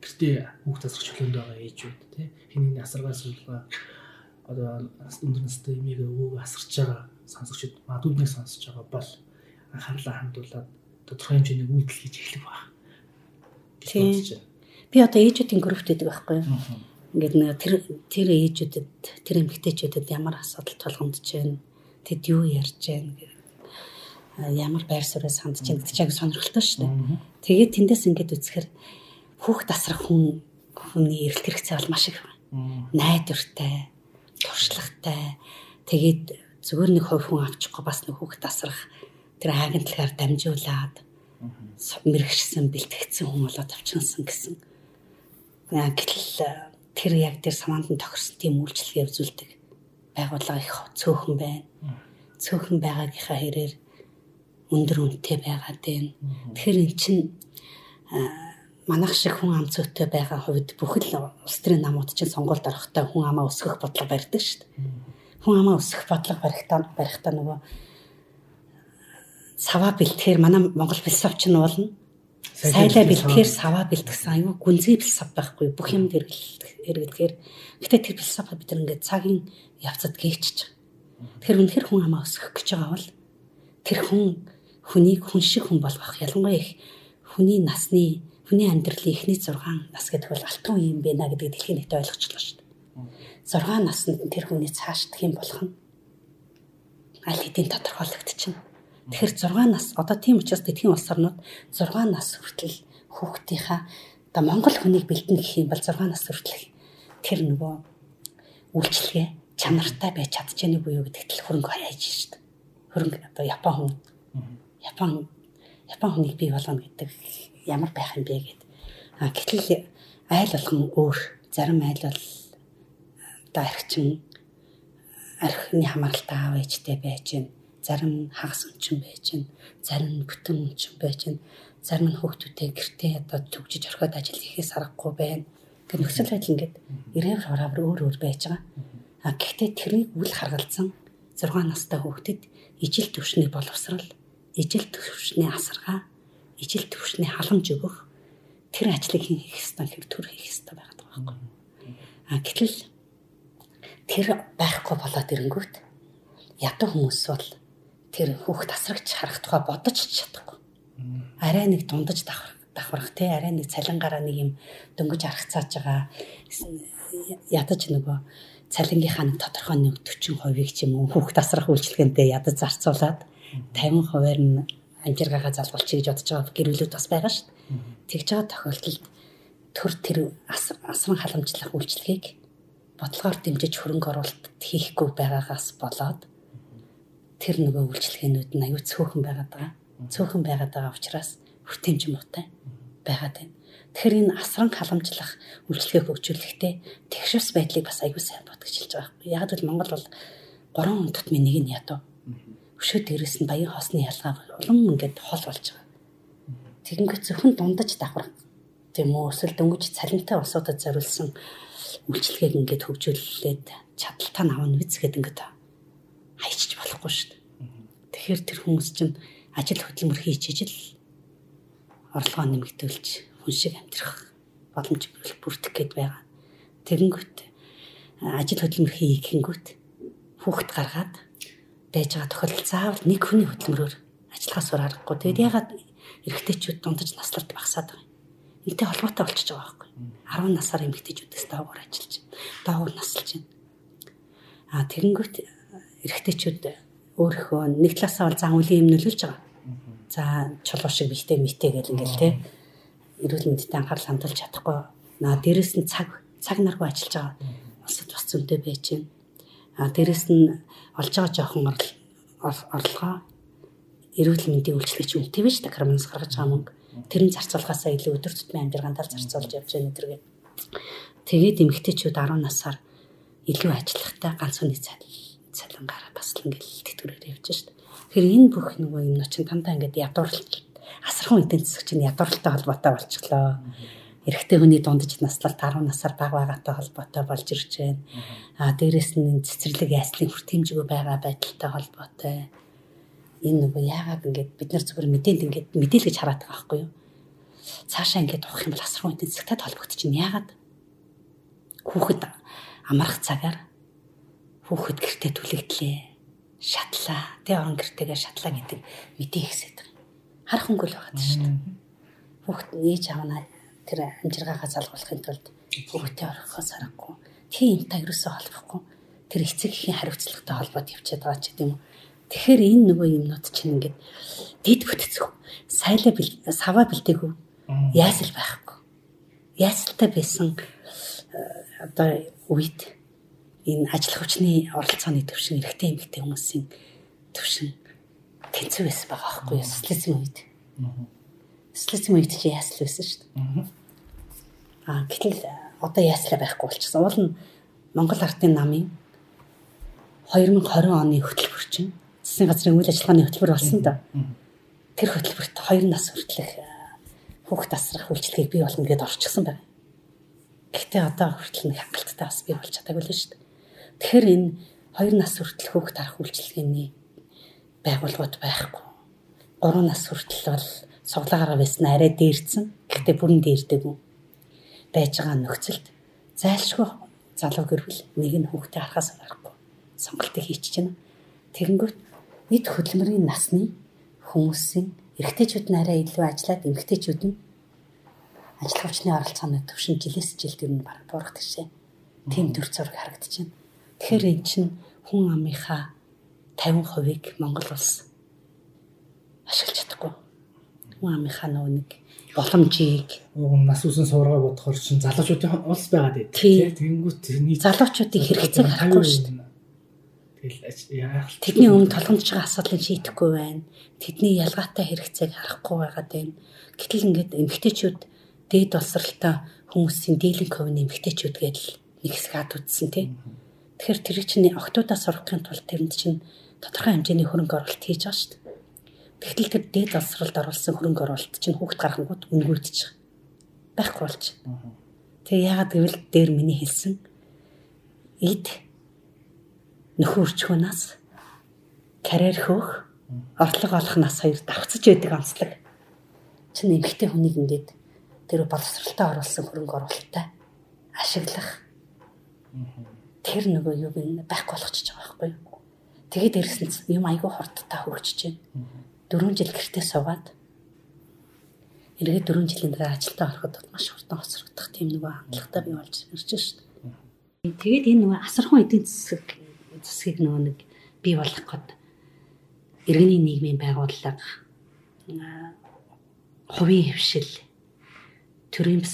гэртээ хүүхд тасрах чөлөөнд байгаа ээжүүд тий хэний асаргаа суулгаа одоо өндөр настай эмийг өвөөгөө асарч байгаа сонсогчд магадгүй нэг сонсож байгаа бол анхаарлаа хандуулаад тодорхой хэмжээний үйлдэл хийж эхлэх баг. Тийм. Би одоо ээжүүдийн группт байдаг байхгүй юу? Ингээд нэг тэр тэр ээжүүдэд тэр эмэгтэйчүүдэд ямар асуудал тулгамдж байна? Тэд юу ярьж байна гэх ямар байр суурьас хандж байна гэдэг чинь сонирхолтой шүү дээ. Тэгээд тэндээс ингээд үзэхэр хүүхд тасрах хүн хүний эрэлт хэрэгцээ бол маш их байна. Найдвартай, туршлагатай. Тэгээд зүгээр нэг хувь хүн авчихгүй бас нэг хүүхд тасрах тэр агентлагаар дамжуулаад мэрэгшсэн бэлтгэгдсэн хүн болоод авчирсан гэсэн Гэтэл э, тэр яг тэр самаанд нь тохирсон тийм үйлчлэгээ үзүүлдэг байгууллага их цөөхөн байна. Цөөхөн байгаагийнхаа хэрээр өндөр үнэтэй байгаад байна. Тэгэхээр эн чинь аа, манайх шиг хүн ам зүйтэй байгаа хувьд бүхэл улс төрийн намууд чинь сонгуульд орохдоо хүн амаа өсгөх бодлого барьдаг шүү дээ. Хүн амаа өсгөх бодлого барихтаа барихтаа нөгөө саваа бэлтгэхээр манай Монгол философч нь болно. Сайлаа бэлтгэхээр саваа бэлтгэсэн аюу гүнзгий философи байхгүй бүх юм хэрэглэхээр гэтээ тэр философи бид нар ингээд цагийн явцад гээчж. Тэгэхээр үнэхэр хүн амаа өсгөх гэж байгаа бол тэр хүн хүнийг хүн шиг хүн болгох ялангуяа их хүний насны хүний амьдралын эхний 6 нас гэдэг бол алтан үе юм байна гэдгийг дэлхийн нийт ойлгочлоо шүү дээ. 6 наснд тэр хүний цаашдах юм болох нь аль хэдийн тодорхойлогдчихно. Тэгэхээр 6 нас одоо тийм учраас тэдгийн улс орнууд 6 нас хүртэл хүүхдийнхаа одоо Монгол хүнийг бэлдэн гэх юм бол 6 нас хүртэл тэр нөгөө үйлчлэгээ чанартай байж чадчихэв буюу гэдэгт л хөрөнгө хаяаж шүү дээ. Хөрөнгө одоо Япон хүн Япон Япон хүнийг бий болгоно гэдэг ямар байх юм бэ гэд. А гэтэл айл болгон өөр зарим айл бол одоо архичин архины хамааралтай аав ээжтэй байж гэн зарим нь хагас өнчин байж гэн, зарим нь бүтэн өнчин байж гэн, зарим нь хүүхдүүдээ гэртээ одоо төгжиж орхиод ажил хийхээс аргагүй байна. Гэх нөхцөл байдал ингээд ирээр хураавар өөр өөр байж байгаа. А гэхдээ тэрийг үл харгалзан 6 настай хүүхдэд ижил төвшний боловсрал, ижил төвшний асаргаа, ижил төвшний халамж өгөх тэр ажлыг хийх ёстой хэр төр хийх ёстой байгаад байгаа байхгүй. А гэтэл тэр байхгүй болоод ирэнгүүт ядуу хүмүүс бол тэр хүүхд тасрагч харах тухай бодож чадахгүй. Арай нэг дундаж давхар давхарх те арай нэг цалингаараа нэг юм дөнгөж аргацааж байгаа ядаж нөгөө цалингийнхаа нэг тодорхой нэг 40%-ийг ч юм уу хүүхд тасрах үйлчлэгэндээ ядаж зарцуулаад 50%-аар нь амжиргаагаа залгуулчих гэж бодож байгаа гэрүүлүүд бас байгаа шүү дээ. Тэгж байгаа тохиолдолд төр тэр асран халамжлах үйлчлэгийг бодлогоор дэмжиж хөрөнгө оруулалт хийхгүй байгаагаас болоод тэр нөгөө үйлчлэгээнүүд нь аюу цөөхөн байгаад байгаа. Цөөхөн байгаад байгаа учраас хүртээмж муутай байгаад байна. Тэгэхээр энэ асран халамжлах үйлчлэгээ хөгжүүлэхдээ тэгшвс байдлыг бас аюу сайн бодгож хэлж байгаа юм. Яг л Монгол бол гурван тутмын нэг нь ядуу. Өшөө дээрээс нь баян хоосны ялгаа улам ингээд хол болж байгаа. Тэгэнгүүт зөвхөн дундаж давхар тийм үү эсвэл дөнгөж цалинтай улсуудад зориулсан үйлчлэгээг ингээд хөгжүүлээд чадaltaа навна биз гэдэг ингээд хайчиж болохгүй шүү дээ. Тэгэхээр тэр хүмүүс чинь ажил хөдөлмөр хийж ижил орлогоо нэмэгдүүлж хүн шиг амьдрах боломж бүрдэх гээд байгаа. Тэгэнгүүт ажил хөдөлмөр хий гэхэнгүүт хүүхд гаргаад байж байгаа тохиолдол заавал нэг хүний хөдөлмөрөөр ажиллахаас өөр аргагүй. Тэгээд ягаад эрэгтэйчүүд дундаж наслалт багасаад байгаа юм. Энтэй холбоотой болчихж байгаа байхгүй. 10 насаар эмэгтэйчүүдээс доогуур ажиллаж. Доогуур насалж байна. Аа тэгэнгүүт эрэгтэйчүүд өөрийнхөө нэг талаасаа бол зан үлийн юм нөлөөлж байгаа. За чулуу шиг бихтэй митэ гэл ингээл те эрүүл мэндэд анхаарал хандуулж чадахгүй. Наа дээрэс нь цаг цаг наргүй ажиллаж байгаа. Улсад бас зүйтэй байж гэн. А дээрэс нь олж байгаа жоохон орлогоо эрүүл мэндийн үйлчлэгч үнэтэй биш та карманс гаргаж байгаа мөнгө. Тэр нь зарцуулахаасаа илүү өдөр тутмын амьдралдаа зарцуулж явж байгаа нэтэргээ. Тэгээд эмэгтэйчүүд 10 насаар илүү ажиллахтай ганц хүний цалин цалингаараа бас л ингээл тэтгэрээр явж шít. Тэгэхээр энэ бүх нөгөө юм чинь дандаа ингээд ядуурлалт асархан эдийн засаг чинь ядуурлалтай холбоотой болчихлоо. Эрэгтэй хүний дундаж наслалт 10 насаар бага байгаатай холбоотой болж ирж байна. Аа дээрэс нь цэцэрлэг яслын хүртээмжгүй байгаа байдалтай холбоотой. Энэ нөгөө яагаад ингээд бид нар зүгээр мэдээлэл ингээд мэдээлгэж хараад байгаа байхгүй юу? Цаашаа ингээд ухах юм бол асархан эдийн засагтай холбогдчих чинь яагаад? Хүүхэд амрах цагаар хүүхэд гэртээ түлэгдлээ. Шатлаа. Тэ орон гэртээгээ шатлаа гэдэг мэдээ ихсээд байгаа. Харах хөнгө л байгаа шүү дээ. Хүүхэд ээж авна тэр амжиргаагаа залгуулахын тулд хүүхдээ орохоос аргагүй. Тийм та ерөөсөө холбохгүй. Тэр эцэг эхийн хариуцлагатай холбоод явчихад байгаа ч гэдэм. Тэгэхээр энэ нөгөө юмнууд чинь ингээд дид бүтцэх. Сайлаа саваа бэлдээгүй. Яасал байхгүй. Яасалтай байсан э, одоо үед энэ ажил хүчний оролцооны төвшин эрэгтэй эмэгтэй хүмүүсийн төвшин тэнцүү байсан байгаа байхгүй юу? Социализм үед. Социализм үед чи яасл байсан шүү дээ. А гэтэл одоо яаслаа байхгүй болчихсон. Уул нь Монгол ардын намын 2020 оны хөтөлбөр чинь засгийн газрын үйл ажиллагааны хөтөлбөр болсон да. Тэр хөтөлбөрт 2 нас хүртэлх хүүхд тасрах үйлчлэгийг бий болно гэдээ орчихсон байна. Гэхдээ одоо хүртэл нэг хангалттай бас бий болж чадаагүй л шүү дээ. Тэгэхээр энэ 2 нас хүртэл хүүхд тарах үйлчлэгээний байгууллагууд байхгүй. 3 нас хүртэл бол цуглаагаараа байсан арай дээрцэн. Гэхдээ бүрэн дээрдэггүй байж байгаа нөхцөлд зайлшгүй залуу гэрвэл нэг нь хүүхдээ харахаас аргагүй сонголтыг хийчихэж байна. Тэгэнгүүт нийт хөдөлмөрийн насны хүмүүсийн эрэгтэйчүүд нь арай илүү ажиллаад эмэгтэйчүүд нь ажил хүчний оролцооны төвшин жилээс жилд ер нь баг буурах тийшээ. Тим төр зураг байна. Тэгэхээр эн чинь хүн амынхаа 50%-ийг Монгол улс ашиглаж чадахгүй. Хүн амынхаа нэг боломжийг нас үсэн суургаа бодохоор чинь залуучуудын улс байгаад байд. Тэгэнгүүт нийт залуучуудын хэрэгцээг харахгүй шүү дээ. Тэгэл яах вэ? Тэдний өмнө толгомж байгаа асуудлыг шийдэхгүй байна. Тэдний ялгаатай хэрэгцээг харахгүй байгаад байна. Гэтэл ингээд эмгтээчүүд дээд боловсралтай хүмүүсийн дийлэнх хувийн эмгтээчүүд гэдэл нэг хэсэг ад үтсэн тий. Тэгэхээр тэр чинь октоудаа сурахын тулд тэрэнд чинь тодорхой хэмжээний хөрөнгө оруулалт хийж байгаа шүү дээ. Тэгтэл тэр дээд боловсралд оруулсан хөрөнгө оруулалт чинь хүүхд гаргангууд өнгөрдөж байхгүй болж. Тэгээ яагаад гэвэл дээр миний хэлсэн эд нөхөр өчхөнөөс карьер хөөх орлого олох нас хоёр давцаж байдаг онцлог. Чин эмгхтэй хүнийг ингээд тэр боловсралтай оруулсан хөрөнгө оруулалттай ашиглах тэр нөгөө юуг нь байхгүй болгочихж байгаа байхгүй юу. Тэгээд ирсэн юм айгүй хурдтай хөгжиж байна. 4 жил гэртээ суугаад эргээд 4 жилийн дараа ажилдаа ороход маш хурдан хоцрогдох тийм нөгөө хандлагатай бий болж ирж шүү дээ. Тэгээд энэ нөгөө асархан эдийн засаг засгийг нөгөө нэг бий болгох гээд иргэний нийгмийн байгууллага хувийн хөвшил төрийн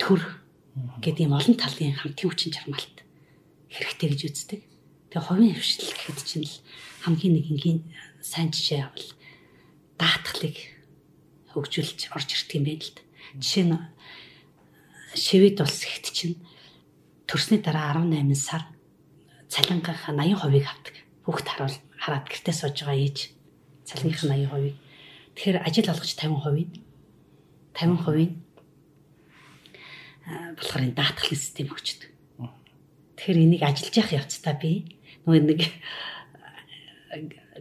төр гэдэг юм олон талын хамтын хүчин чармаалт хэрэгтэй гэж үздэг. Тэгээ хувийн хөвшил гэхэд чинь л хамгийн нэг энгийн сайн жишээ авал даатгалыг хөгжүүлж орж ирдэг юм байна л да. Жишээ нь шивэд улс ихт чинь төрсний дараа 18 сар цалингийнхаа 80%-ыг авдаг. Хүүхд харуул хараад гэртээ сууж байгаа ээж цалингийнхаа 80%-ыг. Тэгэхээр ажил олгож 50%-ийг 50%-ийг болохоор энэ даатгалын систем өгчдөг. Тэгэхээр энийг ажиллаж явах явцдаа би нөгөө нэг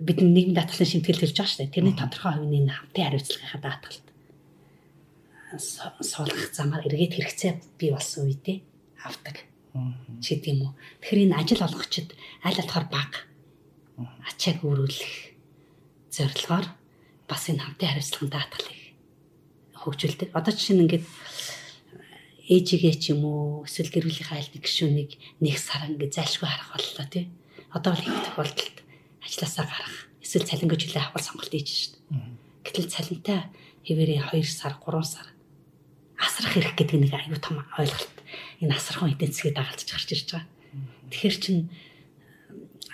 бид нийгэм даатгалын шимтгэл төлж байгаа шүү дээ. Тэрний тодорхой хувийн хамтын хариуцлагынхаа даатгалд суулгах замаар эргээд хэрэгцээ бий болсон үедээ авдаг ч гэдэг юм уу. Тэгэхээр энэ ажил олгогчид аль болохоор баг ачааг өөрүүлэх зорилгоор бас энэ хамтын хариуцлагын даатгалыг хөгжүүлдэг. Одоо жишээ нь ингээд ээжигээ ч юм уу эсвэл гэр бүлийнхаа аль нэг гишүүнийг нэг сар ингээд зайлшгүй харах боллоо тий. Одоо бол их тохиолдолд ажилласаа гарах эсвэл цалингаа жилээ авах сонголт хийж шít. Гэтэл цалинтай хэвээрээ 2 сар 3 сар асрах хэрэг гэдэг нэг аюу том ойлголт энэ асархан эдийн засгийг дагалдаж гарч ирж байгаа. Тэгэхээр чин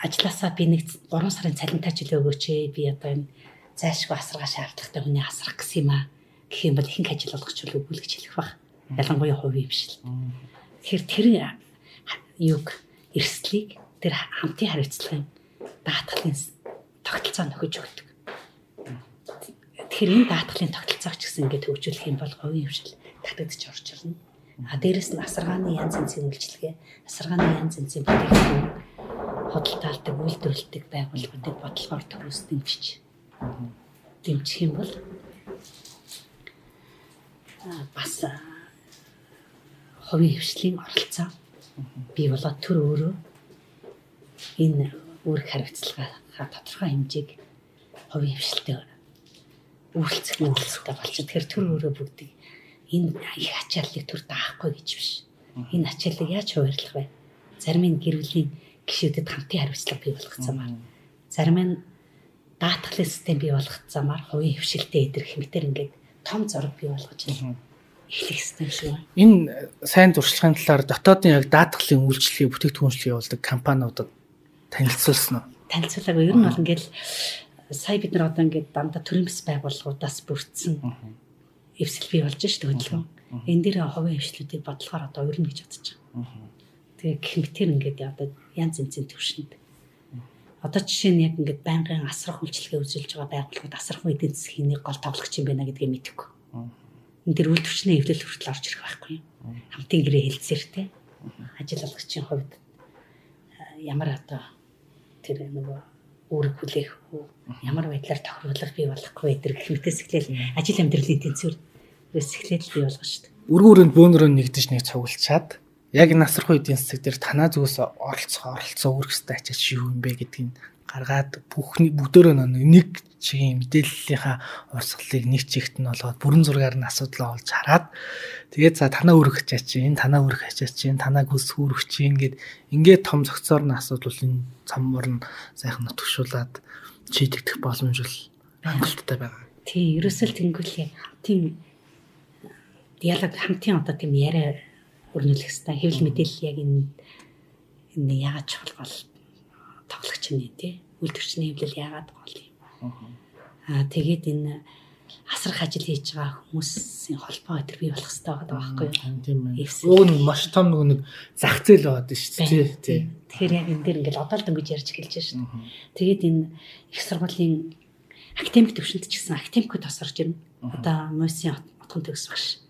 ажилласаа би нэг 3 сарын цалинтай жилээ өгөөч ээ. Би одоо энэ зайлшгүй асаргаа шаардлагатай хүний асрах гэсэн юм аа. Гэх юм бол ихэнх ажил олгоч үл гэж хэлэх баг. Ялангуяа хувийн хвшил. Тэгэхээр тэр юг эрсдлийг тэр хамтын хариуцлагын даатгалын тогтолцоо нөхөж өгдөг. Тэгэхээр энэ даатгалын тогтолцоог ч гэсэн ингээд хөгжүүлэх юм бол хувийн хвшил татагдчих орж ирнэ. А дээрэс нь асаргааны янз янзын үйлчлэгээ, асаргааны янз янзын бүтээгдэхүүн хөдөлтаалдаг, үйлдвэрлэдэг байгууллагуудыг бодлогоор төрөөс дэмжиж дэмжих юм бол бас хувийн хвшлийн оролцоо бий болоод төр өөрөө энэ үүрэг хариуцлагаа тодорхой хэмжээг хувийн хвшилтэд үйлчлэх үйлчлэлтэй болчих. Тэгэхээр төр өөрөө бүгдийг энэ их ачааллыг төр даахгүй гэж биш. Энэ ачааллыг яаж хуваарлах вэ? Зарим нь гэр бүлийн гишүүдэд хамтын хариуцлага бий болгох замаар. Зарим нь даатгалын систем бий болгох замаар хувийн хвшилтэд идэх хэмтэр ингээд том зураг бий болгож байна. Эхлэх систем шүү. Энэ сайн зуршлагын талаар дотоодын яг даатгалын үйлчлэгийг бүтээгдэхүүнчлэг явуулдаг компаниудад танилцуулсан уу? Танилцуулаагүй. Ер нь бол ингээд сая бид нар одоо ингээд дандаа төрийн бас байгууллагуудаас бүрдсэн эвсэл бий болж шүү дээ хөдөлгөөн. Энэ дээр хувийн хвшлүүдийг бодлохоор одоо өрнө гэж бодож байгаа. Тэгээ гэх мэтэр ингээд одоо янз янзын төвшөнд. Одоо жишээ нь яг ингээд байнгын асрах үйлчлэгээ үзүүлж байгаа байгууллагууд асрах эдийн засгийн нэг гол тоглогч юм байна гэдгийг мэдэхгүй. Энд дэр үйл төвчний эвлэл хүртэл орж ирэх байхгүй? Хамтын гэрээ хэлцээр те. Ажил олгогчийн хувьд ямар одоо тэр нөгөө үүрэг хүлээх үү ямар байдлаар тохируулах бий болохгүй эдэр гэх мэтээс эхлээл ажил амьдралын тэнцвэр эхлээд бий болгоо шүү дээ. Өргөн өрөөнд бөөнөрөө нэгдэж нэг цугулчаад яг насрах үеийн эсэг дээр танаа зүгээс оролцох оролцоо үргэстэй ачаач юу юм бэ гэдгийг гаргаад бүхний бүгдөө нэг чигийн мэдээллийнхаа урсгалыг нэг чигт нь болгоод бүрэн зургаар нь асуудлаа олж хараад тэгээд за танаа өрөх ачаач чинь танаа өрөх ачаач чинь танаа гүс хүрэх чинь гэд ингээд том зохицоор нь асуудвал энэ цаммар нь сайхан нутгшуулаад шийдэгдэх боломж бол хангалттай байгаа. Тий, ерөөсөө тэнгүүлээ. Тийм диалог хамтын одоо тийм яриа өрнүүлэх хэвээр хэвлэл мэдээлэл яг энэ энэ яагаад чухал бол тоглогч нь тий үйлдвэрчний хэвлэл яагаад гол юм аа тэгээд энэ асрах ажил хийж байгаа хүмүүсийн холбоо өдр бий болох хэрэгтэй байгаа байхгүй юу? Тийм ээ уг нь маш том нэг зах зээл байгаад шүү дээ тий Тэгэхээр яг энэ дээр ингээл одоо л дөнгөж ярьж эхэлж байна шүү дээ. Тэгээд энэ их сургуулийн академик төвшөнд ч гэсэн академикуд тосорж ирнэ. Одоо мөсийн отгон төгс багш.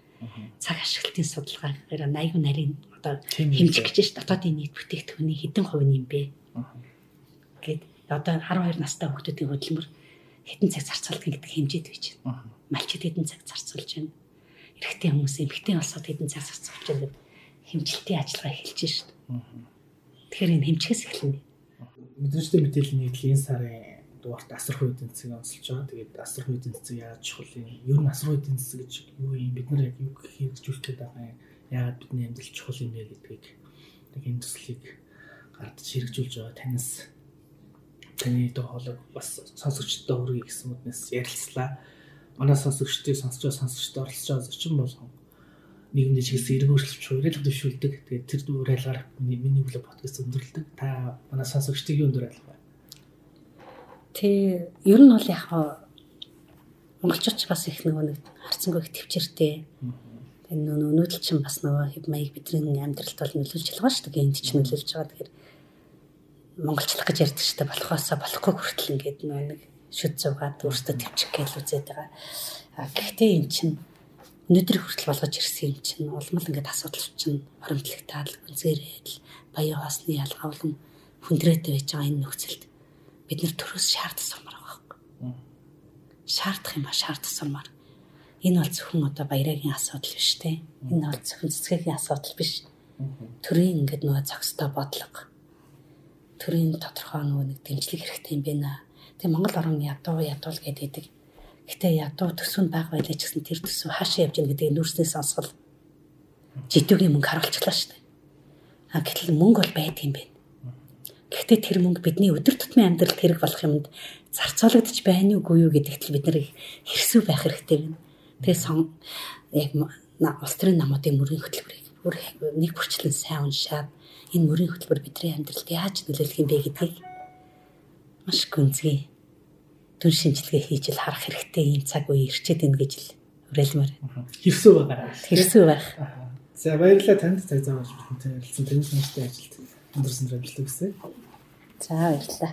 Цаг ашиглалтын судалгаагаар 80 нарийн одоо хэмжих гэж ш дотоодын нийт бүтээгдэхүүний хэдэн хувь нь юм бэ? Гэд одоо 12 настай хүүхдүүдийн хөдөлмөр хэдэн цаг зарцуулдаг гэдэг хэмжээд байж байна. Малчид хэдэн цаг зарцуулж байна. Эрэгтэй хүмүүс эмэгтэй болсод хэдэн цаг зарцуулж байна гэдэг хэмжилтийн ажиллагаа эхэлж шít. Тэгэхээр энэ хэмжихээс эхэлнэ. Мэдрэмжтэй мэдээлэл нийтлэл энэ сарын дугаарт асар хуу эдийн засгийг онцолж байгаа. Тэгээд асар хуу эдийн засаг яаж чухал юм? Ер нь асар хуу эдийн засаг гэж юу юм? Бид нар яг юу хэрэгжүүлэх байгаа юм? Яагаад бидний амьдрал чухал юм бэ гэдгийг нэг энэ төслийг гардаж хэрэгжүүлж байгаа танаас таны доо хоолой бас сонсогчдод хүргэе гэсэн үднэс ярилцлаа. Манай сонсогчдыг сонсож байгаа сонсогчдод оролцож байгаа зочин бол нийгэмд чиглэсэн эрг өөрчлөлт хуурайлах дэвшүүлдэг. Тэгээд тэр дүрэлгаар миний өглөө подкаст өндөрлөдөг. Та манай сонсогчдыг юу өндөрлөх вэ? Тэ ер нь бол яг монголчууд бас их нөгөө нэг харцангуй их төвчөртэй. Энэ нөгөө нүүдэл чинь бас нөгөө хэв маяг бидний амьдралд бол нөлөөлж байгаа шүү дээ. Энд ч нөлөөлж байгаа. Тэгэхээр монголчлах гэж ярьдаг шүү дээ. Болохоосоо болохгүй хүртэл ингээд нэг шүд зугаад өөртөө төвчих гээл үзээд байгаа. А гэхдээ эн чинь өнөөдөр хүртэл болгож ирсэн юм чинь улмал ингээд асуудал чинь хоримтлагтаал үнзээрэл баян хаасны ялгаа болон хүндрээтэй байж байгаа энэ нөхцөлд бид нэр төрөөс шаардах сумаар байгаа байхгүй. Шаардах юм а шаардах сумаар. Энэ бол зөвхөн одоо баярагийн асуудал биш те. Энэ бол зөвхөн цэцгийн асуудал биш. Төрийн ингээд нөгөө зохистой бодлого. Төрийн тодорхой нөгөө нэг дэмжлэг хэрэгтэй юм байна. Тэгээ Монгол орн ядуу ядуул гэдэг. Гэтэ ядуу төсөв баг байлаа ч гэсэн тэр төсөв хаашаа явж байгаа гэдгийг нүүрснээ сонсгол жидүүгийн мөнгө харуулчихлаа шүү дээ. А гэтэл мөнгө бол байдаг юм байна Гэхдээ тэр мөнгө бидний өдөр тутмын амьдралд хэрэг болох юмд зарцуулагдаж байна уугүй юу гэдэгт бид нэр хэрсүү байх хэрэгтэй байна. Тэгээ сон яг улс төрийн намуудын мөрийн хөтөлбөрийг бүр нэг бүрчлэн сайн уншаад энэ мөрийн хөтөлбөр бидний амьдралд яаж нөлөөлөх юм бэ гэдгийг маш гүнзгий түн шинжилгээ хийж л харах хэрэгтэй энэ цаг үе ирчээд байна гэж л уриалмаар. Хэрсүү байгаа. Хэрсүү байх. За баярлалаа танд цаг зав авч бидэнтэй ярилцсан таны сонирхолтой ажилд өндөр сандрал хүсье. За баярлалаа.